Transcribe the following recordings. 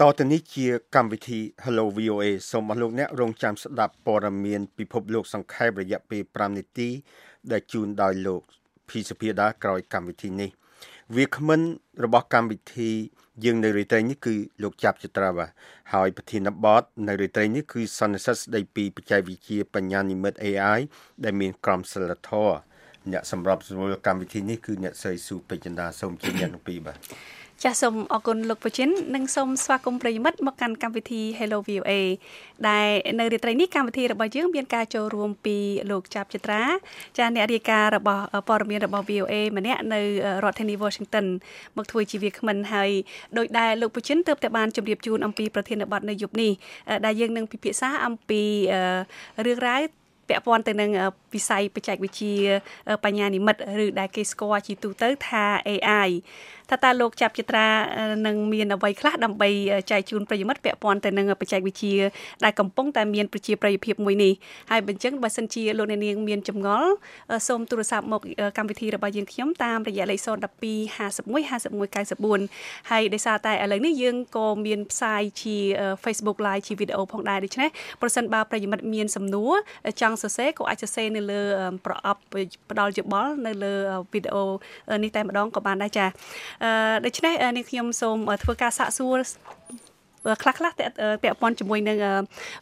តទៅនេះជាកម្មវិធី Hello VOA សូមអរលោកអ្នករងចាំស្ដាប់ព័ត៌មានពិភពលោកសង្ខេបរយៈពេល5នាទី ដែលជូនដោយលោកភីសុភាដាក្រោយកម្មវិធីនេះ វាគ្មិនរបស់កម្មវិធីយើងនៅរាត្រីនេះគឺលោកចាប់ចត្រាបាហើយប្រធានបទនៅរាត្រីនេះគឺសន្និសីទស្ដីពីបច្ចេកវិទ្យាបញ្ញានិម្មិត AI ដែលមានក្រមសីលធម៌ អ្នកសម្របសម្រួលកម្មវិធីនេះគឺអ្នកស្រីស៊ូពេជ្រចិន្តាសូមជម្រាបទាំងពីរបាទចាសសូមអរគុណលោកពជានិងសូមស្វាគមន៍ប្រិយមិត្តមកកាន់កម្មវិធី Hello VOA ដែលនៅរាត្រីនេះកម្មវិធីរបស់យើងមានការចូលរួមពីលោកចាប់ចត្រាចាអ្នករាយការណ៍របស់ព័ត៌មានរបស់ VOA ម្នាក់នៅរដ្ឋធានី Washington មកធ្វើជាវាគ្មិនហើយដោយដែលលោកពជាទើបតែបានជម្រាបជូនអំពីប្រធានបទនៅយប់នេះដែលយើងនឹងពិភាក្សាអំពីរឿងរ៉ាវ ពាក់ព័ន្ធទៅនឹងវិស័យបច្ចេកវិទ្យាបញ្ញានិម្មិតឬដែលគេស្គាល់ជាទូទៅថា AI ថាតើលោកចាប់ចត្រានឹងមានអ្វីខ្លះដើម្បីចែកជូនប្រិយមិត្តពាក់ព័ន្ធទៅនឹងបច្ចេកវិទ្យាដែលកំពុងតែមានប្រជាប្រិយភាពមួយនេះហើយបញ្ចឹងបើសិនជាលោកអ្នកនាងមានចម្ងល់សូមទូរស័ព្ទមកកម្មវិធីរបស់យើងខ្ញុំតាមរយៈលេខ012 51 51 94ហើយដោយសារតែឥឡូវនេះយើងក៏មានផ្សាយជា Facebook Live ជាវីដេអូផងដែរដូច្នេះប្រសិនបើប្រិយមិត្តមានសំណួរចង់សរសេរក៏អាចសរសេរនៅលើប្រអប់ផ្ដល់យោបល់នៅលើវីដេអូនេះតែម្ដងក៏បានដែរចាអឺដូច្នេះនេះខ្ញុំសូមធ្វើការសាកសួរខ្លះខ្លះពាក់ព័ន្ធជាមួយនឹង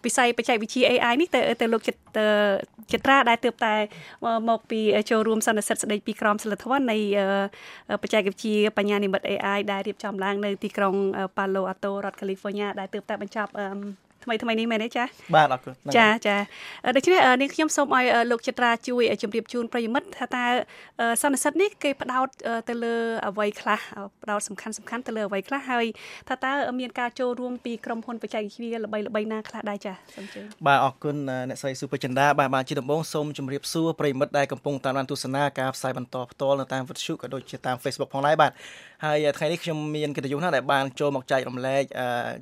វិស័យបច្ចេកវិទ្យា AI នេះទៅទៅលោកចិត្តចិត្តត្រាដែលទើបតែមកពីចូលរួមសន្និសីទស្ដីពីក្រមសីលធម៌នៃបច្ចេកវិទ្យាបញ្ញានិម្មិត AI ដែលរៀបចំឡើងនៅទីក្រុង Palo Alto រដ្ឋ California ដែលទើបតែបញ្ចប់ ថ្មីថ្មីនេះមែនទេចាបាទអរគុណចាចាដូច្នេះនាងខ្ញុំសូមឲ្យលោកចិត្រាជួយជម្រាបជូនប្រិយមិត្តថាតើសន្និសិទនេះគេផ្ដោតទៅលើអ្វីខ្លះផ្ដោតសំខាន់សំខាន់ទៅលើអ្វីខ្លះហើយថាតើមានការចូលរួមពីក្រុមហ៊ុនបច្ចេកវិទ្យាល្បីល្បីណាខ្លះដែរចាសូមជឿបាទអរគុណអ្នកស្រីសុភចិន្តាបាទបាទជាដំបូងសូមជម្រាបសួរប្រិយមិត្តដែលកំពុងតាមដានទស្សនាការផ្សាយបន្តផ្ទាល់នៅតាមវិទ្យុក៏ដូចជាតាម Facebook ផងដែរបាទហើយថ្ងៃនេះខ្ញុំមានកិត្តិយសណាស់ដែលបានចូលមកចែករំលែក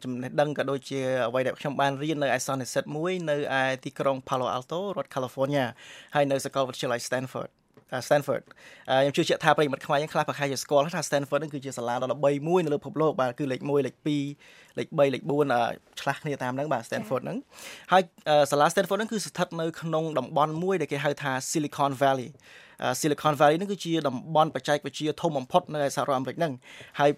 ចំណេះដឹងក៏ដូចជាអ្វីដែលខ្ញុំបានរៀននៅឯសន្និសិទមួយនៅឯទីក្រុង Palo Alto រដ្ឋ California ហើយនៅសាកលវិទ្យាល័យ Stanford Stanford ខ្ញុំជឿជាក់ថាប្រិយមិត្តខ្មែរយើងខ្លះប្រហែលជាស្គាល់ថា Stanford នឹងគឺជាសាលាដ៏ល្បីមួយនៅលើពិភពលោកបាទគឺលេខ1លេខ2លេខ3លេខ4ឆ្លាស់គ្នាតាមហ្នឹងបាទ Stanford ហ្នឹងហើយសាលា Stanford ហ្នឹងគឺស្ថិតនៅក្នុងតំបន់មួយដែលគេហៅថា Silicon Valley Silicon Valley ហ្នឹងគឺជាតំបន់បច្ចេកវិទ្យាធំបំផុតនៅសហរដ្ឋអាមេរិកហ្នឹងហើយ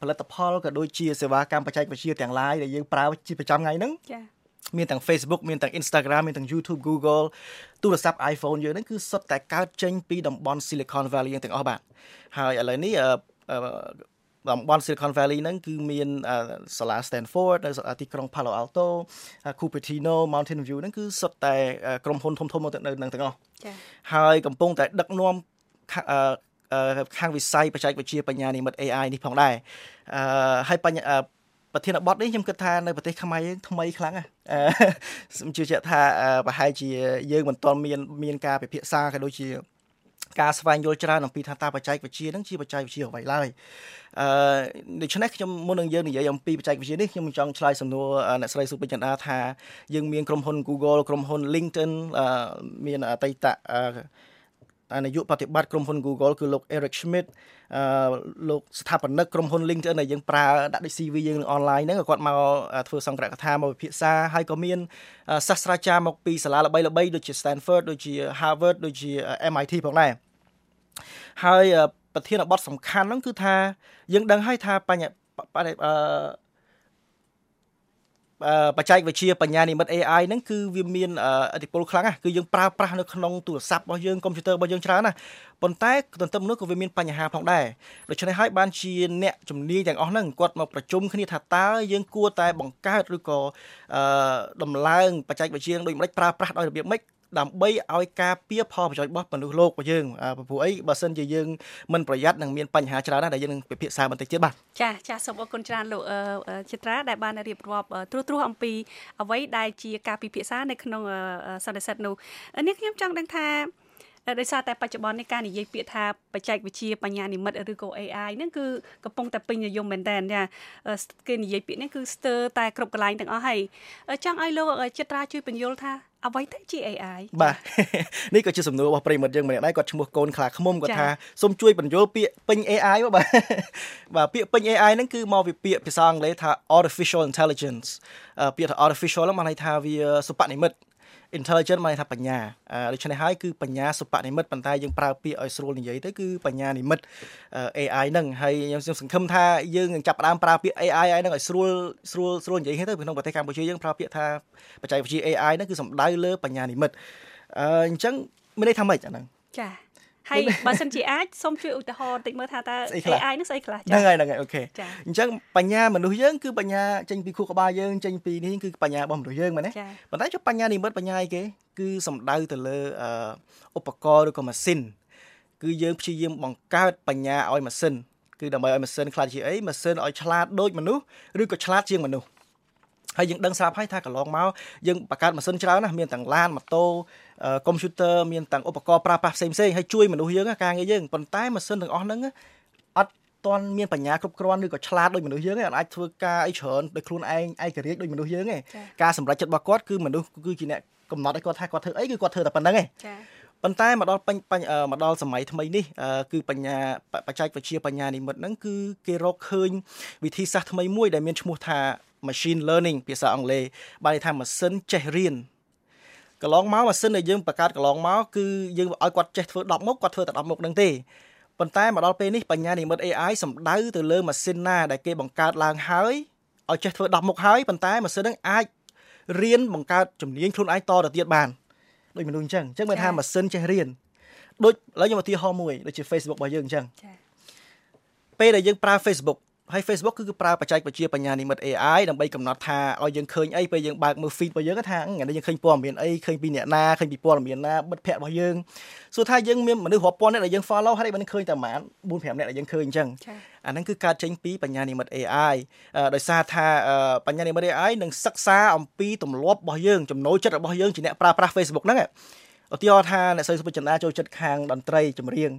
ផលិតផលក៏ដូចជាសេវាកម្មបច្ចេកវិទ្យាទាំង lain ដែលយើងប្រើជាប្រចាំថ្ងៃហ្នឹងចាមានទាំង Facebook មានទាំង Instagram មានទាំង YouTube Google ទូរស័ព្ទ iPhone យើងហ្នឹងគឺសុទ្ធតែកើតចេញពីតំបន់ Silicon Valley ទាំងអស់បាទហើយឥឡូវនេះតំបន់ Silicon Valley ហ្នឹងគឺមានសាលា Stanford នៅទីក្រុង Palo Alto Cupertino Mountain View ហ្នឹងគឺសុទ្ធតែក្រុមហ៊ុនធំៗនៅនឹងទាំងអស់ចា៎ហើយកំពុងតែដឹកនាំ ខាងវិស័យបច្ចេកវិទ្យាបញ្ញានិម្មិត AI នេះផងដែរអឺហើយបញ្ញាប្រធានបទនេះខ្ញុំគិតថានៅប្រទេសខ្មែរយើងថ្មីខ្លាំងណាស់ខ្ញុំជឿជាក់ថាប្រហែលជាយើងមិនទាន់មានមានការពិភាក្សាក៏ដូចជាការស្វែងយល់ច្រើនអំពីថាតើបច្ចេកវិទ្យានឹងជាបច្ចេកវិទ្យាអ្វីឡើយអឺដូច្នេះខ្ញុំមុននឹងយើងនិយាយអំពីបច្ចេកវិទ្យានេះខ្ញុំចង់ឆ្លើយសំណួរអ្នកស្រីសុពេជ្រចន្ទាថាយើងមានក្រុមហ៊ុន Google ក្រុមហ៊ុន LinkedIn មានអតីត នាយកប្រតិបត្តិក្រុមហ៊ុន Google គឺលោក Eric Schmidt អឺលោកស្ថាបនិកក្រុមហ៊ុន LinkedIn ដែលយើងប្រើដាក់ដូច CV យើងនៅអនឡាញហ្នឹងគាត់មកធ្វើសង្គ្រកថាមកវិភាសាហើយក៏មានសាស្ត្រាចារ្យមកពីសាលាល្បីៗដូចជា Stanford ដូចជា Harvard ដូចជា MIT ផងដែរហើយប្រធានបទសំខាន់ហ្នឹងគឺថាយើងដឹងហើយថាបញ្ហាអឺ បច្ចេកវិទ្យាបញ្ញានិម្មិត AI ហ្នឹងគឺវាមានឥទ្ធិពលខ្លាំងណាស់គឺយើងប្រើប្រាស់នៅក្នុងទូរស័ព្ទរបស់យើងកុំព្យូទ័ររបស់យើងច្រើនណាប៉ុន្តែទន្ទឹមនោះក៏វាមានបញ្ហាផងដែរដូច្នេះហើយបានជាអ្នកជំនាញទាំងអស់ហ្នឹងគាត់មកប្រជុំគ្នាថាតើយើងគួរតែបង្កើតឬក៏អឺដំឡើងបច្ចេកវិទ្យាដូចម្ដេចប្រើប្រាស់ដោយរបៀបម៉េច ដើម្បីឲ្យការពៀផលប្រយោជន៍របស់មនុស្សលោករបស់យើងព្រោះអីបើសិនជាយើងមិនប្រយ័ត្ននឹងមានបញ្ហាច្រើនណាស់ដែលយើងនឹងពិភាក្សាបន្តិចទៀតបាទចាចាសូមអរគុណច្រើនលោកចិត្រាដែលបានរៀបរាប់ត្រួសត្រាសអំពីអ្វីដែលជាការពិភាក្សានៅក្នុងសន្និសីទនោះនេះខ្ញុំចង់ដឹងថាដោយសារតែបច្ចុប្បន្ននេះការនិយាយពាក្យថាបច្ចេកវិទ្យាបញ្ញានិម្មិតឬក៏ AI ហ្នឹងគឺកំពុងតែពេញនិយមមែនតើចាគេនិយាយពាក្យនេះគឺស្ទើរតែគ្រប់កន្លែងទាំងអស់ហើយចង់ឲ្យលោកចិត្តរាជួយបញ្យល់ថា អ្វីទៅជា AI បាទនេះក៏ជាសំណួររបស់ប្រិមិត្តយើងម្នាក់ដែរគាត់ឈ្មោះកូនខ្លាឃ្មុំគាត់ថាសូមជួយបញ្យល់ពាក្យពេញ AI បាទបាទពាក្យពេញ AI ហ្នឹងគឺមកពីពាក្យភាសាអង់គ្លេសថា artificial intelligence ពាក្យថា artificial ហ្នឹងបានន័យថាវាសុបនិមិត្ត intelligent មកថាបញ្ញាដូច្នេះហើយគឺបញ្ញាសុបនិមិត្តប៉ុន្តែយើងប្រើពាក្យឲ្យស្រួលនិយាយទៅគឺបញ្ញានិមិត្ត AI ហ្នឹងហើយខ្ញុំសង្ឃឹមថាយើងនឹងចាប់ផ្ដើមប្រើពាក្យ AI ហ្នឹងឲ្យស្រួលស្រួលស្រួលនិយាយទៅក្នុងប្រទេសកម្ពុជាយើងប្រើពាក្យថាបច្ចេកវិទ្យា AI ហ្នឹងគឺសំដៅលើបញ្ញានិមិត្តអញ្ចឹងមានន័យថាម៉េចអាហ្នឹងចា ហើយបើសិនជាអាចសូមជួយឧទាហរណ៍តិចមើលថាតើ AI នោះស្អីខ្លះចាហ្នឹងហើយហ្នឹងហើយអូខេអញ្ចឹងបញ្ញាមនុស្សយើងគឺបញ្ញាចេញពីខួរក្បាលយើងចេញពីនេះគឺបញ្ញារបស់មនុស្សយើងមែនទេប៉ុន្តែចុះបញ្ញានិមិត្តបញ្ញាអីគេគឺសំដៅទៅលើឧបករណ៍ឬក៏ម៉ាស៊ីនគឺយើងព្យាយាមបង្កើតបញ្ញាឲ្យម៉ាស៊ីនគឺដើម្បីឲ្យម៉ាស៊ីនខ្លាចជាអីម៉ាស៊ីនឲ្យឆ្លាតដូចមនុស្សឬក៏ឆ្លាតជាងមនុស្សហើយយើងដឹងស្រាប់ហើយថាកន្លងមកយើងបង្កើតម៉ាស៊ីនច្រើនណាស់មានទាំងឡានម៉ូតូ កុំព្យូទ័រមានទាំងឧបករណ៍ប្រើប្រាស់ផ្សេងផ្សេងហើយជួយមនុស្សយើងការងារយើងប៉ុន្តែម៉ាស៊ីនទាំងអស់ហ្នឹងអត់ទាន់មានបញ្ញាគ្រប់គ្រាន់ឬក៏ឆ្លាតដូចមនុស្សយើងទេអត់អាចធ្វើការអីច្រើនដោយខ្លួនឯងឯករាជ្យដូចមនុស្សយើងទេការសម្រេចចិត្តរបស់គាត់គឺមនុស្សគឺជាអ្នកកំណត់ឲ្យគាត់ថាគាត់ធ្វើអីគឺគាត់ធ្វើតែប៉ុណ្្នឹងទេចាប៉ុន្តែមកដល់ពេញមកដល់សម័យថ្មីនេះគឺបញ្ញាបច្ចេកវិទ្យាបញ្ញានិមិត្តហ្នឹងគឺគេរកឃើញវិធីសាស្ត្រថ្មីមួយដែលមានឈ្មោះថា machine learning ភាសាអង់គ្លេសបានន័យថាម៉ាស៊ីនចេះរៀន កន្លងមកម៉ាស៊ីនដែលយើងបង្កើតកន្លងមកគឺយើងឲ្យគាត់ចេះធ្វើ10មុខគាត់ធ្វើតែ10មុខហ្នឹងទេប៉ុន្តែមកដល់ពេលនេះបញ្ញានិមិត្ត AI សំដៅទៅលើម៉ាស៊ីនណាដែលគេបង្កើតឡើងហើយឲ្យចេះធ្វើ10មុខហើយប៉ុន្តែម៉ាស៊ីនហ្នឹងអាចរៀនបង្កើតជំនាញខ្លួនឯងតទៅទៀតបានដូចមនុស្សអញ្ចឹងអញ្ចឹងមានថាម៉ាស៊ីនចេះរៀនដូចឥឡូវខ្ញុំឧទាហរណ៍មួយដូចជា Facebook របស់យើងអញ្ចឹងពេលដែលយើងប្រើ Facebook ហើយ Facebook គឺប្រើបច្ចេកវិទ្យាបញ្ញានិមិត្ត AI ដើម្បីកំណត់ថាឲ្យយើងឃើញអីពេលយើងបើកមើល feed របស់យើងថាថ្ងៃនេះយើងឃើញព័ត៌មានអីឃើញពីអ្នកណាឃើញពីព័ត៌មានណាបិទភ័ក្ររបស់យើងសួរថាយើងមានមនុស្សរាប់ពាន់អ្នកដែលយើង follow ហើយមិនឃើញតែប្រហែល4 5អ្នកដែលយើងឃើញអញ្ចឹងអាហ្នឹងគឺកើតចេញពីបញ្ញានិមិត្ត AI ដោយសារថាបញ្ញានិមិត្ត AI នឹងសិក្សាអំពីទម្លាប់របស់យើងចំណូលចិត្តរបស់យើងជាអ្នកប្រើប្រាស់ Facebook ហ្នឹង ឧទាហរណ៍ថាអ្នកស្រីសុភចន្ទរាចូលចិត្តខាងតន្ត្រីចម្រៀង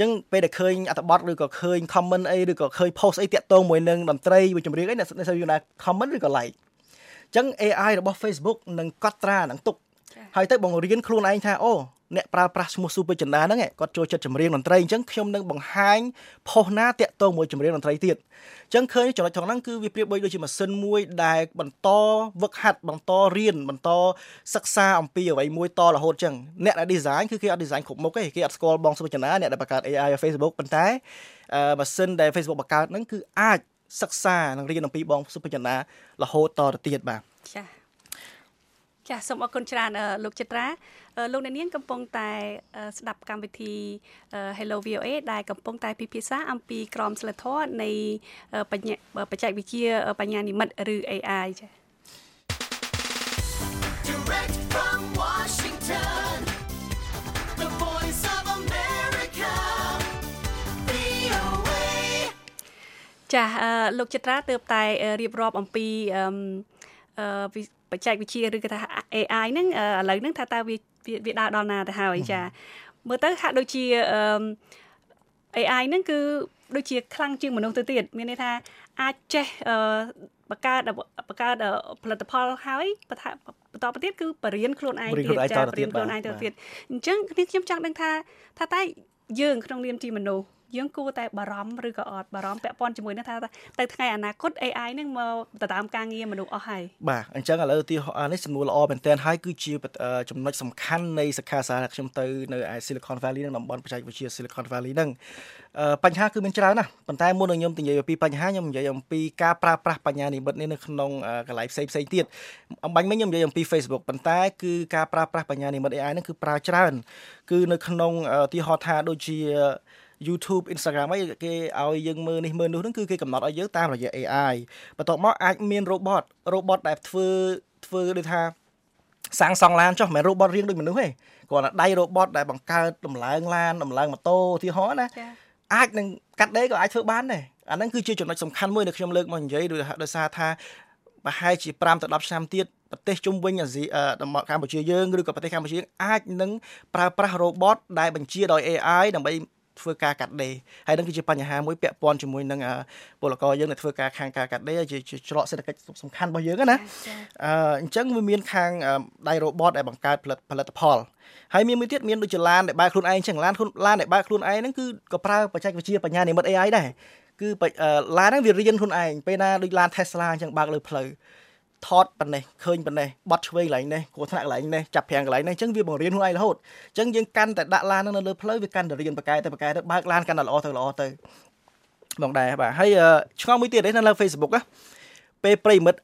ចឹងពេលដែលឃើញអត្ថបទឬក៏ឃើញ comment អីឬក៏ឃើញ post អីតាក់ទងមួយនឹងតន្ត្រីមួយចម្រៀងអីអ្នកស្រីយល់ណា comment ឬក៏ like ចឹង AI របស់ Facebook នឹងកត់ត្រានឹងទុកហើយទៅបង្រៀនខ្លួនឯងថាអូ អ្នកប្រើប្រាស់ឈ្មោះ Super Chanda ហ្នឹងគាត់ចូលចិត្តចម្រៀងតន្ត្រីអញ្ចឹងខ្ញុំនឹងបង្ហាញផុសណាតាក់ទងមួយចម្រៀងតន្ត្រីទៀតអញ្ចឹងឃើញចំណុចត្រង់ហ្នឹងគឺវាប្រៀបដូចជាម៉ាស៊ីនមួយដែលបន្តវឹកហាត់បន្តរៀនបន្តសិក្សាអំពីអ្វីមួយតរហូតអញ្ចឹងអ្នកដែល design គឺគេអត់ design គ្រប់មុខទេគេអត់ស្គាល់បង Super Chanda អ្នកដែលបង្កើត AI ឲ្យ Facebook ប៉ុន្តែម៉ាស៊ីនដែល Facebook បង្កើតហ្នឹងគឺអាចសិក្សានិងរៀនអំពីបង Super Chanda រហូតតទៅទៀតបាទចា ចាសូមអរគុណច្រើនលោកចិត្រាលោកអ្នកនាងកំពុងតែស្ដាប់កម្មវិធី Hello VOA ដែលកំពុងតែពិភាក្សាអំពីក្រមសីលធម៌នៃបញ្ញាបច្ចេកវិទ្យាបញ្ញានិមិត្តឬ AI ចា៎ Direct from Washington The Voice of America VOA ចាលោកចិត្រាទើបតែរៀបរាប់អំពីអឺ បច្ចេកវិទ្យាឬក៏ថា AI ហ្នឹងឥឡូវហ្នឹងថាតើវាវាដើរដល់ណាទៅហើយចាមើលទៅហាក់ដូចជា AI ហ្នឹងគឺដូចជាខ្លាំងជាងមនុស្សទៅទៀតមានន័យថាអាចចេះបង្កើតបង្កើតផលិតផលហើយបន្តទៅទៀតគឺបរៀនខ្លួនឯងទៀតចាបរៀនខ្លួនឯងទៅទៀតអញ្ចឹងនេះខ្ញុំចង់ដឹងថាថាតែយើងក្នុងនាមជាមនុស្ស យើងគួរតែបារម្ភឬក៏អត់បារម្ភពាក់ព័ន្ធជាមួយនឹងថាទៅថ្ងៃអនាគត AI នឹងមកទៅតាមការងារមនុស្សអស់ហើយបាទអញ្ចឹងឥឡូវឧទាហរណ៍នេះសំណួរល្អមែនទែនហើយគឺជាចំណុចសំខាន់នៃសិក្ខាសាលាខ្ញុំទៅនៅឯ Silicon Valley នឹងតំបន់បច្ចេកវិទ្យា Silicon Valley ហ្នឹងបញ្ហាគឺមានច្រើនណាស់ប៉ុន្តែមុននឹងខ្ញុំនិយាយពីបញ្ហាខ្ញុំនិយាយអំពីការប្រើប្រាស់បញ្ញានិមិត្តនេះនៅក្នុងកន្លែងផ្សេងផ្សេងទៀតអំបញ្ញមិញខ្ញុំនិយាយអំពី Facebook ប៉ុន្តែគឺការប្រើប្រាស់បញ្ញានិមិត្ត AI ហ្នឹងគឺប្រើច្រើន គឺនៅក្នុងឧទាហរណ៍ថាដូចជា YouTube Instagram អីគេឲ្យយើងមើលនេះមើលនោះហ្នឹងគឺគេកំណត់ឲ្យយើងតាមរយៈ AI បន្ទាប់មកអាចមាន robot robot ដែលធ្វើធ្វើដូចថាសាងសង់ឡានចុះមិនមែន robot រៀងដូចមនុស្សទេគ្រាន់តែដៃ robot ដែលបង្កើតដំឡើងឡានដំឡើងម៉ូតូឧទាហរណ៍ណាអាចនឹងកាត់ដេរក៏អាចធ្វើបានដែរអាហ្នឹងគឺជាចំណុចសំខាន់មួយដែលខ្ញុំលើកមកនិយាយដោយសារថាប្រហែលជា5ទៅ10ឆ្នាំទៀតប្រទេសជុំវិញអាស៊ីកម្ពុជាយើងឬក៏ប្រទេសកម្ពុជាអាចនឹងប្រើប្រាស់ robot ដែលបញ្ជាដោយ AI ដើម្បី ធ្វើការកាត់ដេរហើយនឹងគឺជាបញ្ហាមួយពាក់ព័ន្ធជាមួយនឹងពលករយើងដែលធ្វើការខាងការកាត់ដេរជាច្រកសេដ្ឋកិច្ចសំខាន់របស់យើងណាអឺអញ្ចឹងវាមានខាងដៃ robot ដែលបង្កើតផលិតផលិតផលហើយមានមួយទៀតមានដូចជាឡានដែលបើកខ្លួនឯងចឹងឡានខ្លួនឡានដែលបើកខ្លួនឯងហ្នឹងគឺក៏ប្រើបច្ចេកវិទ្យាបញ្ញានិមិត្ត AI ដែរគឺឡានហ្នឹងវារៀនខ្លួនឯងពេលណាដូចឡាន Tesla អញ្ចឹងបើកលើផ្លូវ ថតប៉ុណ្ណេះឃើញប៉ុណ្ណេះបត់ឆ្វេងកន្លែងនេះគ្រោះថ្នាក់កន្លែងនេះចាប់ប្រាំងកន្លែងនេះអញ្ចឹងវាបង្រៀនខ្លួនឯងរហូតអញ្ចឹងយើងកាន់តែដាក់ឡាននៅលើផ្លូវវាកាន់តែរៀនបកកែទៅបកកែទៅបើកឡានកាន់តែល្អទៅល្អទៅបងដែរបាទហើយឆ្ងល់មួយទៀតនៅលើ Facebook ណាពេលប្រិមិត្ត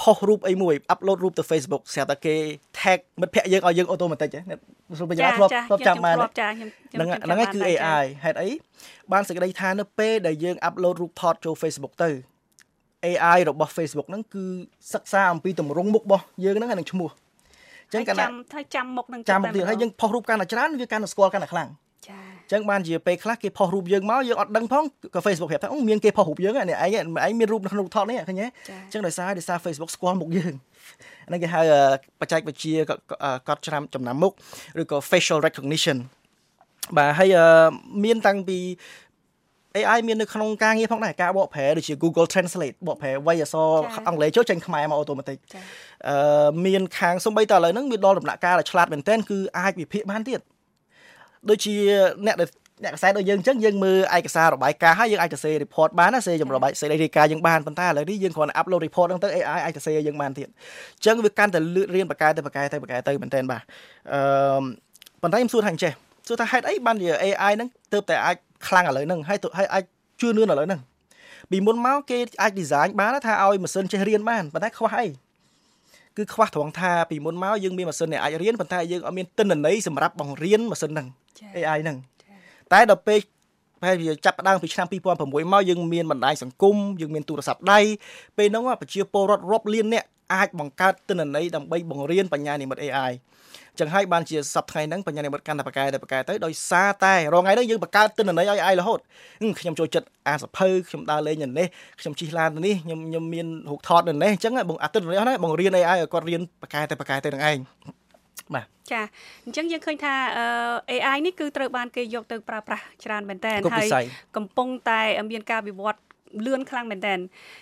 ផុសរូបអីមួយអាប់ឡូតរូបទៅ Facebook ស្រាប់តែគេ tag មិត្តភ័ក្ដិយើងឲ្យយើងអូតូម៉ាទិកណាសូមបញ្ជាក់ធ្លាប់ធ្លាប់ចាំបានហ្នឹងហ្នឹងគឺ AI ហេតុអីបានសេចក្តីថានៅពេលដែលយើងអាប់ឡូតរូបថតចូល Facebook ទៅ AI របស់ Facebook ហ្នឹងគឺសិក្សាអំពីទម្រង់មុខរបស់យើងហ្នឹងហើយនឹងឈ្មោះអញ្ចឹងកាន់តែចាំថាចាំមុខនឹងចាំមុខទៀតហើយយើងផុសរូបកាន់តែច្រើនវាកាន់តែស្គាល់កាន់តែខ្លាំងចាអញ្ចឹងបានជាពេលខ្លះគេផុសរូបយើងមកយើងអត់ដឹងផងក៏ Facebook ប្រាប់ថាអូមានគេផុសរូបយើងនេះឯងឯងមានរូបនៅក្នុងថតនេះឃើញទេអញ្ចឹងដោយសារដោយសារ Facebook ស្គាល់មុខយើងហ្នឹងគេហៅបច្ចេកវិទ្យាកត់ច្រាំចំណាំមុខឬក៏ facial recognition បាទហើយមានតាំងពី AI មាននៅក្នុងការងារផងដែរការបកប្រែដូចជា Google Translate បកប្រែវ័យអក្សរអង់គ្លេសចូលចេញខ្មែរមកអូតូម៉ាទិកអឺមានខាងសំបីតឥឡូវហ្នឹងវាដល់ដំណាក់កាលដែលឆ្លាតមែនទែនគឺអាចវិភាគបានទៀតដូចជាអ្នកដែលអ្នកខ្សែដូចយើងអញ្ចឹងយើងមើលឯកសាររបាយការណ៍ហើយយើងអាចទៅសេ report បានណាសេចម្របាយសេរីរាយការណ៍យើងបានប៉ុន្តែឥឡូវនេះយើងគ្រាន់តែ upload report ហ្នឹងទៅ AI អាចទៅសេយើងបានទៀតអញ្ចឹងវាកាន់តែលឿនរៀនបកកែទៅបកកែទៅបកកែទៅមែនតើបាទអឺប៉ុន្តែខ្ញុំសួរថាអញ្ចេះសួរថាហេតុអីបានជា AI ហ្នឹងទៅតែអាច ខ្លាំងឥឡូវហ្នឹងហើយហើយអាចជឿនឿនឥឡូវហ្នឹងពីមុនមកគេអាច design បានថាឲ្យម៉ាស៊ីនចេះរៀនបានប៉ុន្តែខ្វះអីគឺខ្វះត្រង់ថាពីមុនមកយើងមានម៉ាស៊ីនដែលអាចរៀនប៉ុន្តែយើងអត់មានទិន្នន័យសម្រាប់បង្រៀនម៉ាស៊ីនហ្នឹង AI ហ្នឹងតែដល់ពេលប្រហែលជាចាប់ផ្ដើមពីឆ្នាំ2006មកយើងមានបណ្ដាញសង្គមយើងមានទូរស័ព្ទដៃពេលហ្នឹងប្រជាពលរដ្ឋរាប់លានអ្នក អាចបង្កើតទិន្នន័យដើម្បីបង្រៀនបញ្ញានិម្មិត AI ចឹងហើយបានជាសប្តាហ៍ហ្នឹងបញ្ញានិមិត្តកាន់តែបកកែតែបកកែទៅដោយសារតែរងថ្ងៃហ្នឹងយើងបង្កើតទិន្នន័យឲ្យ AI រហូតខ្ញុំចូលចិត្តអាសភៅខ្ញុំដើរលេងនៅនេះខ្ញុំជិះឡានទៅនេះខ្ញុំខ្ញុំមានរូបថតនៅនេះអញ្ចឹងបងអាទិន្នន័យហ្នឹងបង្រៀន AI ឲ្យគាត់រៀនបកកែតែបកកែទៅនឹងឯងបាទចាអញ្ចឹងយើងឃើញថា AI នេះគឺត្រូវបានគេយកទៅប្រើប្រាស់ច្រើនមែនតើហើយកំពុងតែមានការវិវត្ត លឿនខ្លាំងមែនតើ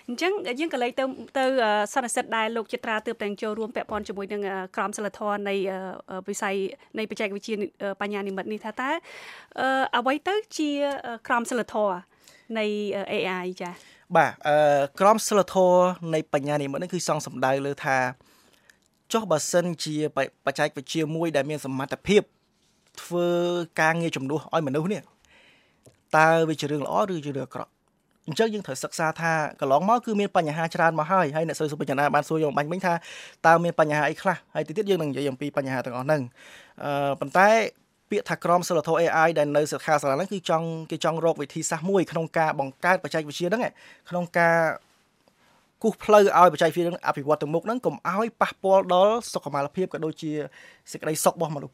អញ្ចឹងយើងក៏លេខទៅទៅសន្និសិទដែលលោកចិត្រាទើបតែចូលរួមពាក់ព័ន្ធជាមួយនឹងក្រមសិលធម៌នៃវិស័យនៃបច្ចេកវិទ្យាបញ្ញានិមិត្តនេះថាតើអ្វីទៅជាក្រមសិលធម៌នៃ AI ចា៎បាទអឺក្រមសិលធម៌នៃបញ្ញានិមិត្តនេះគឺសង់សំដៅលើថាចុះបើសិនជាបច្ចេកវិទ្យាមួយដែលមានសមត្ថភាពធ្វើការងារជំនួសឲ្យមនុស្សនេះតើវាជារឿងល្អឬជារឿងអាក្រក់ អញ្ចឹងយើងត្រូវសិក្សាថាកន្លងមកគឺមានបញ្ហាច្រើនមកហើយហើយអ្នកសួរសុបញ្ញាបានសួរយើងបាញ់វិញថាតើមានបញ្ហាអីខ្លះហើយទីទៀតយើងនឹងនិយាយអំពីបញ្ហាទាំងអស់ហ្នឹងអឺប៉ុន្តែពាក្យថាក្រមសិលធម៌ AI ដែលនៅសាខាសាលាហ្នឹងគឺចង់គេចង់រកវិធីសាស្ត្រមួយក្នុងការបង្កើតបច្ចេកវិទ្យាហ្នឹងក្នុងការគូសផ្លូវឲ្យបច្ចេកវិទ្យានឹងអភិវឌ្ឍទៅមុខហ្នឹងកុំឲ្យប៉ះពាល់ដល់សុខុមាលភាពក៏ដូចជាសេចក្តីសុខរបស់មនុស្ស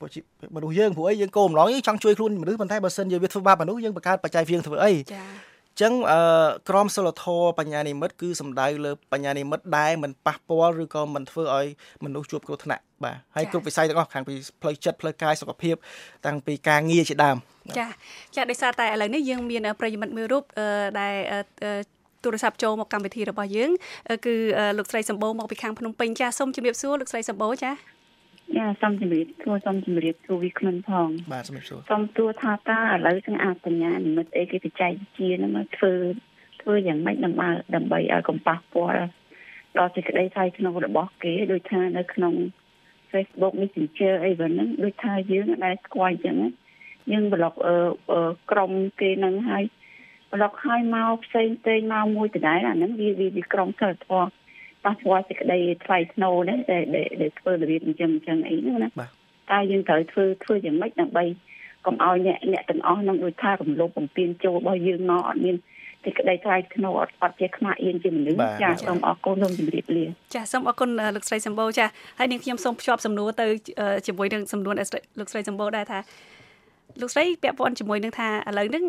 មនុស្សយើងព្រោះអីយើងគោលបំណងយើងចង់ជួយខ្លួនមនុស្សប៉ុន្តែបើសិនជាវាធ្វើបាបមនុស្សយើងបង្កើតបច្ចេកវិទ្យាធ្វើអីចា ចឹងអឺក្រមសិលធម៌បញ្ញានិមិត្តគឺសំដៅលើបញ្ញានិមិត្តដែលមិនប៉ះពាល់ឬក៏មិនធ្វើឲ្យមនុស្សជួបគ្រោះថ្នាក់បាទហើយគ្រប់វិស័យទាំងអស់ខាងពីផ្លូវចិត្តផ្លូវកាយសុខភាពតាំងពីការងារជាដើមចាចាដោយសារតែឥឡូវនេះយើងមានប្រិយមិត្តមួយរូបដែលទូរស័ព្ទចូលមកកម្មវិធីរបស់យើង គឺលោកស្រីសម្បូរមកពីខាងភ្នំពេញចាសូមជម្រាបសួរលោកស្រីសម្បូរចា យ៉ាសូមជម្រាបសួរសូមជម្រាបសួរវិក្មិនផងបាទសូមសួរសូមទួថាតើឥឡូវទាំងអបញ្ញានិមិត្តអីគេបច្ចេកវិទ្យាហ្នឹងមកធ្វើធ្វើយ៉ាងម៉េចដើម្បីដើម្បីឲ្យកុំប៉ះពាល់ដល់សេចក្តីថ្លៃថ្នូររបស់គេដូចថានៅក្នុង Facebook Messenger អីហ្នឹងដូចថាយើងដែលស្គាល់អញ្ចឹងយើងប្លុកអឺក្រុមគេនឹងហើយប្លុកឲ្យមកផ្សេងផ្សេងមកមួយដដែលអាហ្នឹងវាវាក្រុមសិលធម៌ ប៉ះពាល់សេចក្តីថ្លៃថ្នូរនេះដែលដែលធ្វើរបៀបអញ្ចឹងអញ្ចឹងអីហ្នឹងណាតើយើងត្រូវធ្វើធ្វើយ៉ាងម៉េចដើម្បីកុំឲ្យអ្នកអ្នកទាំងអស់នឹងដូចថារំលោភបំពានចូលរបស់យើងមកអត់មានសេចក្តីថ្លៃថ្នូរអត់អត់ជាខ្មាស់អៀនជាមនុស្សចាសូមអរគុណសូមជម្រាបលាចាសូមអរគុណលោកស្រីសម្បូរចាហើយនាងខ្ញុំសូមភ្ជាប់សំណួរទៅជាមួយនឹងសំណួរលោកស្រីសម្បូរដែរថាលោកស្រីពាក់ព័ន្ធជាមួយនឹងថាឥឡូវហ្នឹង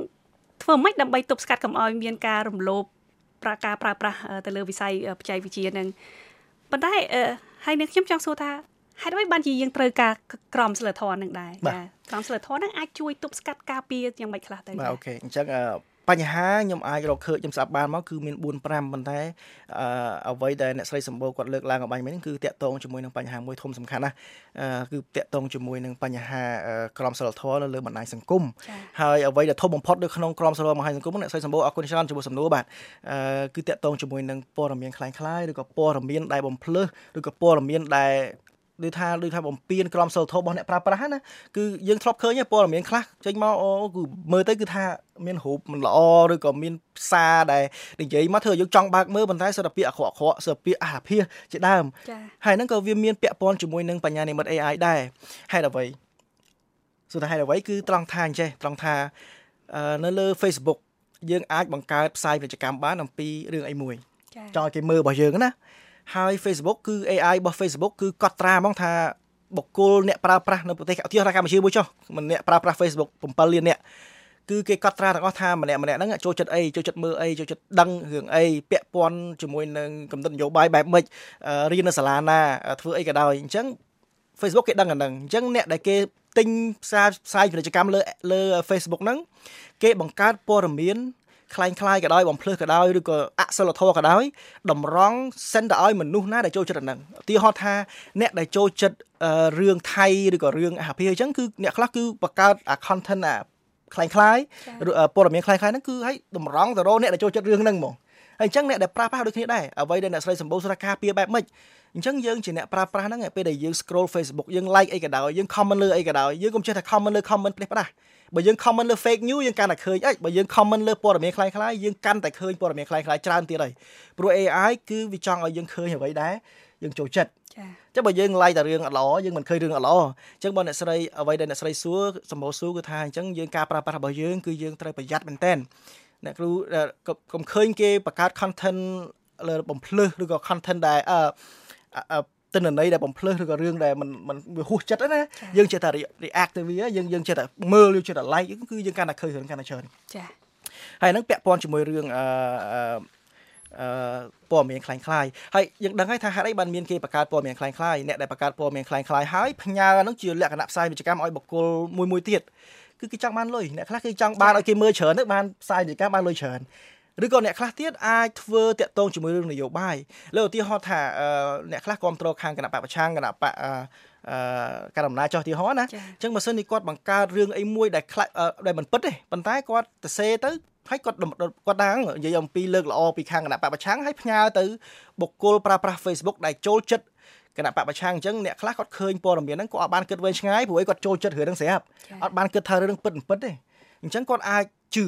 ធ្វើម៉េចដើម្បីទប់ស្កាត់កុំឲ្យមានការរំលោភ ប្រើការប្រើប្រាស់ទៅលើវិស័យបច្ចេកវិទ្យានឹងប៉ុន្តែហើយនឹងខ្ញុំចង់សួរថាហេតុអ្វីបានជាយើងត្រូវការក្រមសីលធម៌នឹងដែរចាក្រមសីលធម៌ហ្នឹងអាចជួយទប់ស្កាត់ការពារយ៉ាងម៉េចខ្លះទៅបាទអូខេអញ្ចឹង បញ្ហាខ្ញុំអាចរកឃើញខ្ញុំស្ដាប់បានមកគឺមាន4 5ប៉ុន្តែអឺអ្វីដែលអ្នកស្រីសម្បូរគាត់លើកឡើងអបាញ់មិញគឺតាក់ទងជាមួយនឹងបញ្ហាមួយធំសំខាន់ណាគឺតាក់ទងជាមួយនឹងបញ្ហាក្រមសីលធម៌នៅលើបណ្ដាញសង្គមហើយអ្វីដែលធំបំផុតនៅក្នុងក្រមសីលមហាសង្គមអ្នកស្រីសម្បូរអរគុណច្រើនចំពោះសំណួរបាទអឺគឺតាក់ទងជាមួយនឹងព័ត៌មានคล้ายៗឬក៏ព័ត៌មានដែលបំភ្លឺឬក៏ព័ត៌មានដែល ដូចថាដូចថាបំពេញក្រមសិលធម៌របស់អ្នកប្រើប្រាស់ណាគឺយើងធ្លាប់ឃើញព័ត៌មានខ្លះចេញមកអូគឺមើលទៅគឺថាមានរូបមិនល្អឬក៏មានផ្សារដែលនិយាយមកធ្វើយើងចង់បើកមើលប៉ុន្តែសិតពាក្យអាក្រក់អាក្រក់សិតពាក្យអាភិសជាដើមហើយហ្នឹងក៏វាមានពាក់ព័ន្ធជាមួយនឹងបញ្ញានិមិត្ត AI ដែរហេតុអ្វីសុទ្ធតែហេតុអ្វីគឺត្រង់ថាអញ្ចេះត្រង់ថានៅលើ Facebook យើងអាចបង្កើតផ្សាយពាណិជ្ជកម្មបានអំពីរឿងអីមួយចង់ឲ្យគេមើលរបស់យើងណា ហើយ Facebook គឺ AI របស់ Facebook គឺកត់ត្រាហ្មងថាបុគ្គលអ្នកប្រើប្រាស់នៅប្រទេសឧទាហរណ៍កម្ពុជាមួយចុះម្នាក់ប្រើប្រាស់ Facebook 7លានអ្នកគឺគេកត់ត្រាទាំងអស់ថាម្នាក់ម្នាក់ហ្នឹងចូលចិត្តអីចូលចិត្តមើលអីចូលចិត្តដឹងរឿងអីពាក់ព័ន្ធជាមួយនឹងកំណត់នយោបាយបែបម៉េចរៀននៅសាលាណាធ្វើអីក៏ដោយអញ្ចឹង Facebook គេដឹងអាហ្នឹងអញ្ចឹងអ្នកដែលគេទិញផ្សារផ្សាយពាណិជ្ជកម្មលើលើ Facebook ហ្នឹងគេបង្កើតព័ត៌មាន คล้ายคล้ายក៏ដោយបំភ្លឺក៏ដោយឬក៏អសិលធម៌ក៏ដោយតម្រង់សិនទៅឲ្យមនុស្សណាដែលចូលចិត្តអាហ្នឹងឧទាហរណ៍ថាអ្នកដែលចូលចិត្តរឿងថៃឬក៏រឿងអាហារអញ្ចឹងគឺអ្នកខ្លះគឺបង្កើតអា content អាคล้ายคล้ายព័ត៌មានคล้ายคล้ายហ្នឹងគឺឲ្យតម្រង់ទៅរកអ្នកដែលចូលចិត្តរឿងហ្នឹងហ្មងហើយអញ្ចឹងអ្នកដែលប្រើប្រាស់ដូចគ្នាដែរអ្វីដែលអ្នកស្រីសម្បូរស្រការពារបែបម៉េចអញ្ចឹងយើងជាអ្នកប្រើប្រាស់ហ្នឹងពេលដែលយើង scroll Facebook យើង like អីក៏ដោយយើង comment លើអីក៏ដោយយើងកុំចេះតែ comment លើ comment ផ្លេសផ្ដាស់ បើយើង comment លើ fake news យើងកាន់តែឃើញអិចបើយើង comment លើព័ត៌មានคล้ายៗយើងកាន់តែឃើញព័ត៌មានคล้ายៗច្រើនទៀតហើយព្រោះ AI គឺវាចង់ឲ្យយើងឃើញអ្វីដែរយើងចូលចិត្តចា៎ចឹងបើយើង like តែរឿងអត់ល្អយើងមិនឃើញរឿងអត់ល្អអញ្ចឹងបើអ្នកស្រីអ្វីដែលអ្នកស្រីសួរសម្បូរសួរគឺថាអញ្ចឹងយើងការប្រើប្រាស់របស់យើងគឺយើងត្រូវប្រយ័ត្នមែនតើអ្នកគ្រូកុំឃើញគេបង្កើត content លើបំភ្លឺឬក៏ content ដែលអឺ ទិន្នន័យដែលបំភ្លឺឬក៏រឿងដែលมันมันវាហួសចិត្តណាយើងចេះតែ react ទៅវាយើងយើងចេះតែមើលយើងចេះតែ like គឺយើងកាន់តែឃើញរឿងកាន់តែច្រើនចាហើយហ្នឹងពាក់ព័ន្ធជាមួយរឿងអឺអឺព័ត៌មានคล้ายៗហើយយើងដឹងហើយថាហេតុអីបានមានគេបង្កើតព័ត៌មានคล้ายៗអ្នកដែលបង្កើតព័ត៌មានคล้ายៗហើយផ្ញើហ្នឹងជាលក្ខណៈផ្សាយវិជ្ជកម្មឲ្យបុគ្គលមួយមួយទៀតគឺគេចង់បានលុយអ្នកខ្លះគេចង់បានឲ្យគេមើលច្រើនទៅបានផ្សាយវិជ្ជកម្មបានលុយច្រើន ឬក៏អ្នកខ្លះទៀតអាចធ្វើតាក់ទងជាមួយរឿងនយោបាយលើឧទាហរណ៍ថាអ្នកខ្លះគ្រប់គ្រងខាងគណៈបកប្រឆាំងគណៈបកអឺការដំណើរចោះទីហោណាអញ្ចឹងបើសិននេះគាត់បង្កើតរឿងអីមួយដែលខ្លាចដែលមិនពិតទេប៉ុន្តែគាត់ទៅសេទៅហើយគាត់គាត់ដឹងនិយាយអំពីលើកល្អពីខាងគណៈបកប្រឆាំងហើយផ្ញើទៅបុគ្គលប្រើប្រាស់ Facebook ដែលចូលចិត្តគណៈបកប្រឆាំងអញ្ចឹងអ្នកខ្លះគាត់ឃើញព័ត៌មានហ្នឹងគាត់អត់បានគិតវែងឆ្ងាយព្រោះឯគាត់ចូលចិត្តរឿងហ្នឹងស្រាប់អត់បានគិតថារឿងពិតមិនពិតទេអញ្ចឹងគាត់អាចជឿ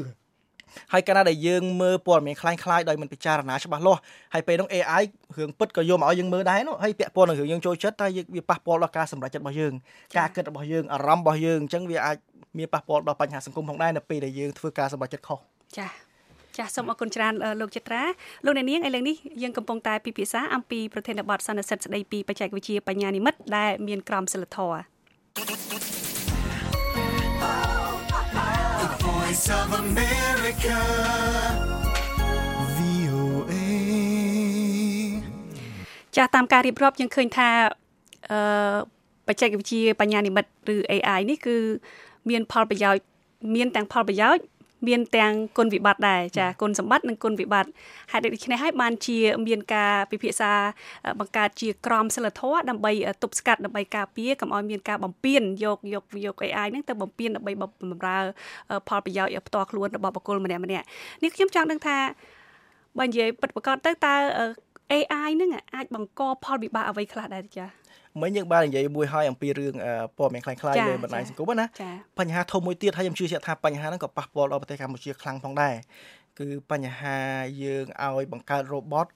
ហើយកាលណាដែលយើងមើលព័ត៌មានคล้ายៗដោយមិនពិចារណាច្បាស់លាស់ហើយពេលនោះ AI រឿងពិតក៏យកមកឲ្យយើងមើលដែរនោះហើយពាក់ព័ន្ធនឹងរឿងយើងចូលចិត្តតែវាប៉ះពាល់ដល់ការសម្រេចចិត្តរបស់យើងការគិតរបស់យើងអារម្មណ៍របស់យើងអញ្ចឹងវាអាចមានប៉ះពាល់ដល់បញ្ហាសង្គមផងដែរនៅពេលដែលយើងធ្វើការសម្រេចចិត្តខុសចា៎ចាសសូមអរគុណច្រើនលោកចិត្រាលោកអ្នកនាងឥឡូវនេះយើងកំពុងតែពិភាក្សាអំពីប្រធានបទសន្និសិទស្ដីពីបច្ចេកវិទ្យាបញ្ញានិមិត្តដែលមានក្រមសីលធម៌ Voice of America VOA ចាស់តាមការរៀបរាប់យើងឃើញថាអឺបច្ចេកវិទ្យាបញ្ញានិមិត្តឬ AI នេះគឺ មានផលប្រយោជន៍មានទាំងផលប្រយោជន៍ មានទាំងគុណវិបត្តិដែរចាគុណសម្បត្តិនិងគុណវិបត្តិហេតុដូច្នេះហើយបានជាមានការពិភាក្សាបង្កើតជាក្រមសិលធម៌ដើម្បីទប់ស្កាត់ដើម្បីការពារកុំឲ្យមានការបំពានយកយកយក AI ហ្នឹងទៅបំពានដើម្បីបំរើផលប្រយោជន៍ផ្ទាល់ខ្លួនរបស់បុគ្គលម្នាក់ម្នាក់នេះខ្ញុំចង់ដឹងថាបើនិយាយពិតប្រាកដទៅតើ AI ហ្នឹងអាចបង្កផលវិបាកអ្វីខ្លះដែរចា មិញយើងបាននិយាយមួយហើយអំពីរឿងព័ត៌មានคล้ายៗលើបណ្ដាញសង្គមណាបញ្ហាធំមួយទៀតហើយខ្ញុំជឿជាក់ថាបញ្ហាហ្នឹងក៏ប៉ះពាល់ដល់ប្រទេសកម្ពុជាខ្លាំងផងដែរគឺបញ្ហាយើងឲ្យបង្កើត robot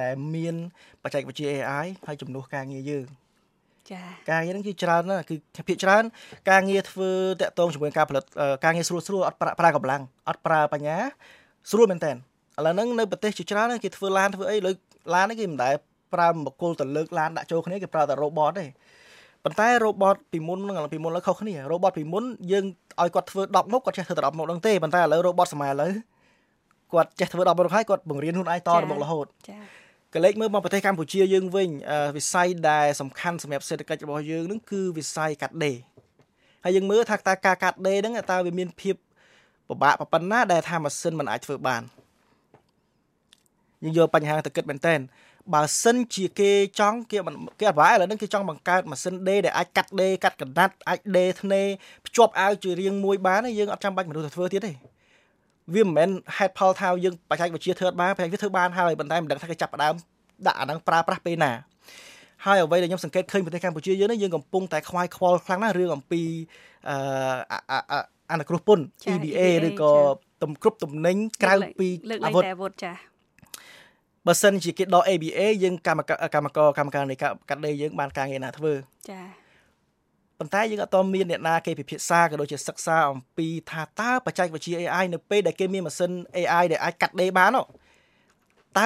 ដែលមានបច្ចេកវិទ្យា AI ហើយជំនួសការងារយើងចាការងារហ្នឹងគឺច្រើនណាស់គឺភាគច្រើនការងារធ្វើតាក់ទងជាមួយការផលិតការងារស្រួលស្រួលអត់ប្រើកម្លាំងអត់ប្រើបញ្ញាស្រួលមែនតើឥឡូវហ្នឹងនៅប្រទេសជាច្រើនគេធ្វើឡានធ្វើអីលើឡាននេះគេមិនដែល ប្រើបុគ្គលទៅលើកឡានដាក់ចូលគ្នាគេប្រើតែ robot ទេប៉ុន្តែ robot ពីមុននឹងពីមុនឡើយខុសគ្នា robot ពីមុនយើងឲ្យគាត់ធ្វើ10មុខគាត់ចេះធ្វើតែ10មុខហ្នឹងទេប៉ុន្តែឥឡូវ robot សម័យឥឡូវគាត់ចេះធ្វើ10មុខហើយគាត់បង្រៀនខ្លួនឯងតទៅមុខរហូតចា៎កលេចមើលមកប្រទេសកម្ពុជាយើងវិញវិស័យដែលសំខាន់សម្រាប់សេដ្ឋកិច្ចរបស់យើងនឹងគឺវិស័យកាត់ដេរហហើយយើងមើលថាតើការកាត់ដេរហ្នឹងតើវាមានភាពពិបាកប៉ុណ្ណាដែលថាម៉ាស៊ីនមិនអាចធ្វើបានយើងយកបញ្ហាទៅគិតមែនតើ បើសិនជាគេចង់គេគេអត់វាឥឡូវហ្នឹងគេចង់បង្កើតម៉ាស៊ីនដេរដែលអាចកាត់ដេរកាត់កណ្ដាត់អាចដេរធ្នេភ្ជាប់អាវជារាងមួយបានយើងអត់ចាំបាច់មនុស្សទៅធ្វើទៀតទេវាមិនមែនហេតុផលថាយើងបច្ចេកវិទ្យាធ្វើបានបច្ចេកវិទ្យាធ្វើបានហើយប៉ុន្តែមិនដឹងថាគេចាប់ផ្ដើមដាក់អាហ្នឹងប្រើប្រាស់ពេលណាហើយអ្វីដែលខ្ញុំសង្កេតឃើញប្រទេសកម្ពុជាយើងនេះយើងកំពុងតែខ្វាយខ្វល់ខ្លាំងណាស់រឿងអំពីអឺអនុគ្រោះពន្ធ EBA ឬក៏ទំគ្រប់ទំនិញក្រៅពីអាវុធអាវុធចា បើសិនជាគេដក ABA យើងកម្មការកម្មការកម្មការនៃកាត់ដេរយើងបានការងារណាធ្វើចាប៉ុន្តែយើងអត់តមានអ្នកណាគេពិភាក្សាក៏ដូចជាសិក្សាអំពីថាតើបច្ចេកវិទ្យា AI នៅពេលដែលគេមានម៉ាស៊ីន AI ដែលអាចកាត់ដេរបានតើ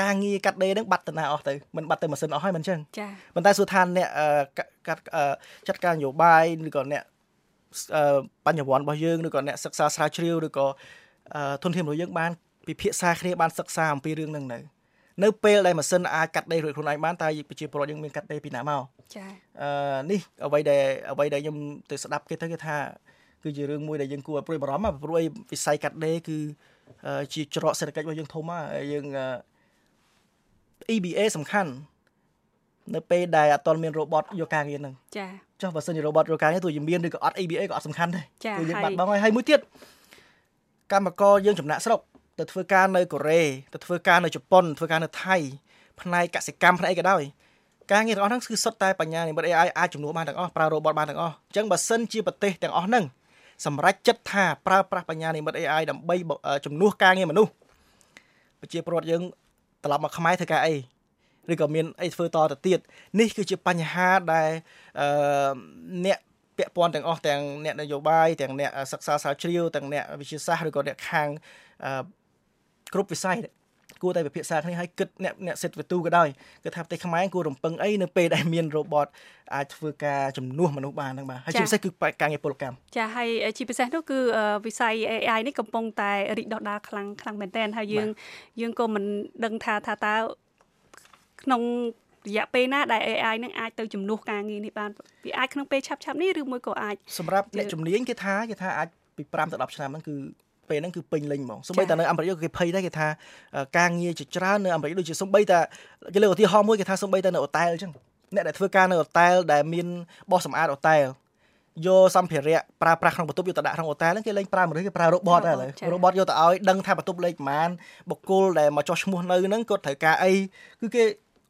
ការងារកាត់ដេរហ្នឹងបាត់ទៅណាអស់ទៅមិនបាត់ទៅម៉ាស៊ីនអស់ហើយមិនចឹងចាប៉ុន្តែសួរថាអ្នកកាត់ចាត់ការនយោបាយឬក៏អ្នកបញ្ញវន្តរបស់យើងឬក៏អ្នកសិក្សាស្រាវជ្រាវឬក៏ធនធានរបស់យើងបាន ពិភាក្សាគ្នាបានសិក្សាអំពីរឿងហ្នឹងនៅនៅពេលដែលម៉ាស៊ីនអាចកាត់ដេររួចខ្លួនឯងបានតើប្រជាពលរដ្ឋយើងមានកាត់ដេរពីណាមកចាអឺនេះអ្វីដែលអ្វីដែលខ្ញុំទៅស្ដាប់គេទៅគេថាគឺជារឿងមួយដែលយើងគួរឲ្យព្រួយបារម្ភព្រោះឯវិស័យកាត់ដេរគឺជាច្រកសេដ្ឋកិច្ចរបស់យើងធំហើយយើង EBA សំខាន់នៅពេលដែលអត់ទាន់មាន robot យកការងារហ្នឹងចាចុះបើសិនជា robot យកការងារទោះជាមានឬក៏អត់ EBA ក៏អត់សំខាន់ដែរគឺយើងបាត់បង់ហើយហើយមួយទៀតកម្មករយើងចំណាក់ស្រុក ទៅធ្វើការនៅកូរ៉េទៅធ្វើការនៅជប៉ុនធ្វើការនៅថៃផ្នែកកសិកម្មផ្នែកអីក៏ដោយការងារទាំងអស់ហ្នឹងគឺសុទ្ធតែបញ្ញានិម្មិត AI អាចជំនួសបានទាំងអស់ប្រើ robot បានទាំងអស់អញ្ចឹងបើសិនជាប្រទេសទាំងអស់ហ្នឹងសម្រាប់ចិត្តថាប្រើប្រាស់បញ្ញានិម្មិត AI ដើម្បីជំនួសការងារមនុស្សប្រជាពលរដ្ឋយើងត្រឡប់មកខ្មែរធ្វើការអីឬក៏មានអីធ្វើតទៅទៀតនេះគឺជាបញ្ហាដែលអឺអ្នកពាក់ព័ន្ធទាំងអស់ទាំងអ្នកនយោបាយទាំងអ្នកសិក្សាស្រាវជ្រាវទាំងអ្នកវិទ្យាសាស្ត្រឬក៏អ្នកខាង គ្រប់វិស័យគួរតែពិភាក្សាគ្នាឲ្យគិតអ្នកអ្នកសិទ្ធិវទូក៏ដោយគឺថាប្រទេសខ្មែរគួររំពឹងអីនៅពេលដែលមាន robot អាចធ្វើការជំនួសមនុស្សបានហ្នឹងបាទហើយជាពិសេសគឺការងារពលកម្មចាហើយជាពិសេសនោះគឺវិស័យ AI នេះកំពុងតែរីកដុះដាលខ្លាំងខ្លាំងមែនទែនហើយយើងយើងក៏មិនដឹងថាថាតើក្នុងរយៈពេលណាដែល AI នឹងអាចទៅជំនួសការងារនេះបានវាអាចក្នុងពេលឆាប់ឆាប់នេះឬមួយក៏អាចសម្រាប់អ្នកជំនាញគេថាគេថាអាចពី5ទៅ10ឆ្នាំហ្នឹងគឺ ពេលហ្នឹងគឺពេញលេញហ្មងសូម្បីតែនៅអាមេរិកគេភ័យដែរគេថាការងារជាច្រើននៅអាមេរិកដូចជាសូម្បីតែគេលើកឧទាហរណ៍មួយគេថាសូម្បីតែនៅអូតែលអញ្ចឹងអ្នកដែលធ្វើការនៅអូតែលដែលមានបោះសម្អាតអូតែលយកសម្ភារៈប្រើប្រាស់ក្នុងបន្ទប់យកទៅដាក់ក្នុងអូតែលហ្នឹងគេលែងប្រើមនុស្សគេប្រើ robot ហើយឥឡូវ robot យកទៅឲ្យដឹងថាបន្ទប់លេខប្រហែលបុគ្គលដែលមកចោះឈ្មោះនៅហ្នឹងគាត់ត្រូវការអីគឺគេ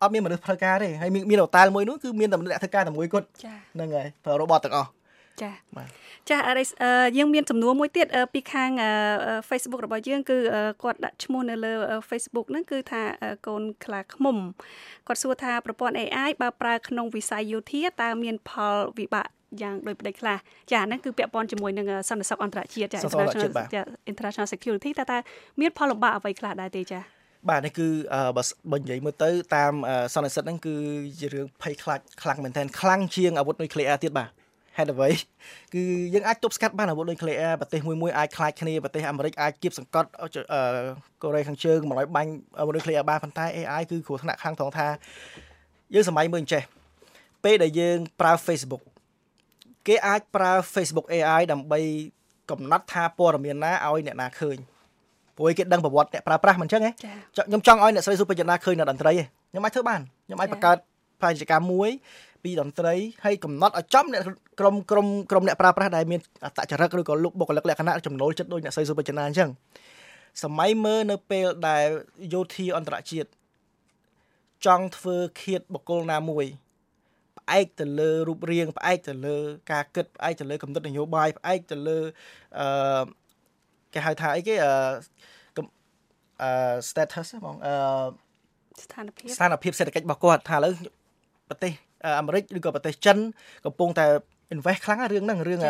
អត់មានមនុស្សធ្វើការទេហើយមានអូតែលមួយនោះគឺមានតែអ្នកធ្វើការតែមួយគាត់ហ្នឹងហើយប្រើ robot ទាំងអស់ ចាបាទចាអរិសយើងមានសំណួរមួយទៀតពីខាង Facebook របស់យើងគឺគាត់ដាក់ឈ្មោះនៅលើ Facebook ហ្នឹងគឺថាកូនខ្លាឃ្មុំគាត់សួរថាប្រព័ន្ធ AI បើប្រើក្នុងវិស័យយោធាតើមាន ផលវិបាកយ៉ាងដូចប្តីខ្លះចាហ្នឹងគឺពាក់ព័ន្ធជាមួយនឹងសន្តិសុខអន្តរជាតិចា international security តើតើមានផលលំបាកអ្វីខ្លះដែរទេចាបាទនេះគឺបើបើនិយាយមើលទៅតាមសន្និសិទហ្នឹងគឺជារឿងភ័យខ្លាចខ្លាំងមែនទែនខ្លាំងជាងអាវុធនុយក្លេអ៊ែរទៀតបាទ ហេតុអ្វីគឺយើងអាចទប់ស្កាត់បានអាវុធនុយក្លេអ៊ែរប្រទេសមួយមួយអាចខ្លាចគ្នាប្រទេសអាមេរិកអាចគៀបសង្កត់កូរ៉េខាងជើងមកឲ្យបាញ់អាវុធនុយក្លេអ៊ែរបានប៉ុន្តែ AI គឺគ្រោះថ្នាក់ខ្លាំងត្រង់ថាយើងសម័យមើលអញ្ចេះពេលដែលយើងប្រើ Facebook គេអាចប្រើ Facebook AI ដើម្បីកំណត់ថាព័ត៌មានណាឲ្យអ្នកណាឃើញព្រោះគេដឹងប្រវត្តិអ្នកប្រើប្រាស់មិនអញ្ចឹងហ៎ខ្ញុំចង់ឲ្យអ្នកស្រីសុបញ្ញាឃើញនៅតន្ត្រីខ្ញុំអាចធ្វើបានខ្ញុំអាចបង្កើតផ្នែកកិច្ចការមួយ ពីតន្ត្រីហើយកំណត់ឲ្យចំអ្នកក្រុមក្រុមក្រុមអ្នកប្រើប្រាស់ដែលមានអតចរិតឬក៏លុកបុគ្គលិកលក្ខណៈចំណូលចិត្តដូចអ្នកស្រីសុបញ្ញាអញ្ចឹងសម័យមើលនៅពេលដែលយោធាអន្តរជាតិចង់ធ្វើឃាតបុគ្គលណាមួយផ្អែកទៅលើរូបរាងផ្អែកទៅលើ ការគិតផ្អែកទៅលើកំណត់នយោបាយផ្អែកទៅលើអឺគេហៅថាអីគេអឺអឺ status បងអឺស្ថានភាពស្ថានភាពសេដ្ឋកិច្ចរបស់គាត់ថាឥឡូវប្រទេស អាមេរិកឬក៏ប្រទេសចិនកំពុងតែ invest ខ្លាំងរឿងហ្នឹងរឿង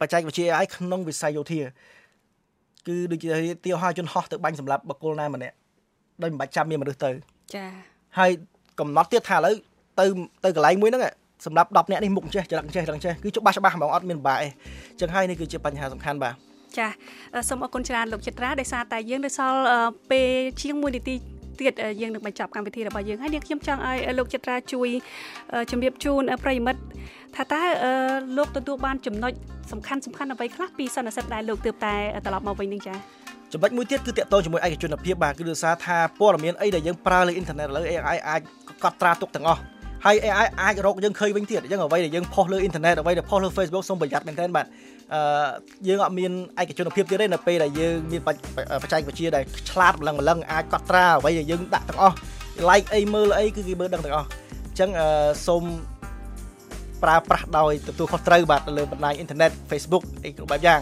បច្ចេកវិទ្យា AI ក្នុងវិស័យយោធាគឺដូចជាទាវហើយជនហោះទៅបាញ់សម្រាប់បកគលណាម្នាក់ដោយមិនបាច់ចាំមានមនុស្សទៅចាហើយកំណត់ទៀតថាឥឡូវទៅទៅកន្លែងមួយហ្នឹងសម្រាប់10នាក់នេះមុខចេះចរិតចេះចរិតចេះគឺច្បាស់ច្បាស់ហ្មងអត់មានបាក់អីអញ្ចឹងហើយនេះគឺជាបញ្ហាសំខាន់បាទចាសូមអរគុណច្រើនលោកចិត្រាដោយសារតែយើងនៅសល់ពេលជាង1នាទី ទៀតយើងនឹងបញ្ចប់កម្មវិធីរបស់យើងហើយនាងខ្ញុំចង់ឲ្យលោកចិត្រាជួយជម្រាបជូនប្រិមិត្តថាតើលោកទទួលបានចំណុចសំខាន់សំខាន់អ្វីខ្លះពីសន្និសីទដែលលោកទើបតែត្រឡប់មកវិញនឹងចា៎ចំណុចមួយទៀតគឺតកតងជាមួយឯកជនភាពបាទគឺដោយសារថាព័ត៌មានអីដែលយើងប្រើលើអ៊ីនធឺណិតឥឡូវ AI អាចកត់ត្រាទុកទាំងអស់ ហើយ AI អាចរកយើងឃើញវិញទៀតអញ្ចឹងអ្វីដែលយើងផុសលើអ៊ីនធឺណិតអ្វីដែលផុសលើ Facebook សូមប្រយ័ត្នមែនទែនបាទអឺយើងអត់មានឯកជនភាពទៀតទេនៅពេលដែលយើងមានបច្ចេកវិទ្យាដែលឆ្លាតម្លឹងម្លឹងអាចកត់ត្រាអ្វីដែលយើងដាក់ទាំងអស់ like អីមើលអីគឺគេមើលដឹងទាំងអស់អញ្ចឹងអឺសូមប្រើប្រាស់ដោយទទួលខុសត្រូវបាទលើបណ្ដាញអ៊ីនធឺណិត Facebook អីគ្រប់បែបយ៉ាង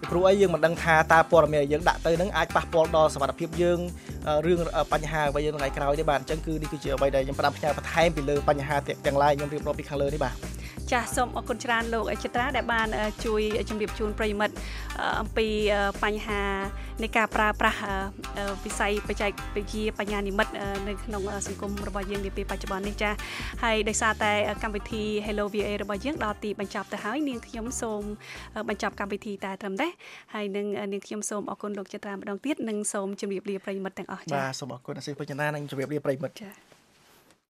ពីព្រោះអីយើងមិនដឹងថាតើព័ត៌មានដែលយើងដាក់ទៅនឹងអាចប៉ះពាល់ដល់សុខភាពយើង រឿងបញ្ហាអ្វីថ្ងៃក្រោយទេបាទអញ្ចឹងគឺនេះគឺជាអ្វីដែលខ្ញុំផ្ដាំផ្ញើបន្ថែមពីលើបញ្ហាទាំងឡាយខ្ញុំរៀបរាប់ពីខាងលើនេះបាទ ចាសសូមអរគុណច្រើនលោកអចិត្រាដែលបានជួយជម្រាបជូនប្រិមិត្តអំពីបញ្ហានៃការប្រើប្រាស់វិស័យបច្ចេកវិទ្យាបញ្ញានិមិត្តនៅក្នុងសង្គមរបស់យើងនាពេលបច្ចុប្បន្ននេះចាហើយដោយសារតែកម្មវិធី Hello VA របស់យើងដល់ទីបញ្ចប់ទៅហើយនាងខ្ញុំសូមបញ្ចប់កម្មវិធីតែត្រឹមនេះហើយនឹងនាងខ្ញុំសូមអរគុណលោកចិត្រាម្ដងទៀតនិងសូមជម្រាបលាប្រិមិត្តទាំងអស់ចាបាទសូមអរគុណអសិបញ្ញានិងជម្រាបលាប្រិមិត្តចា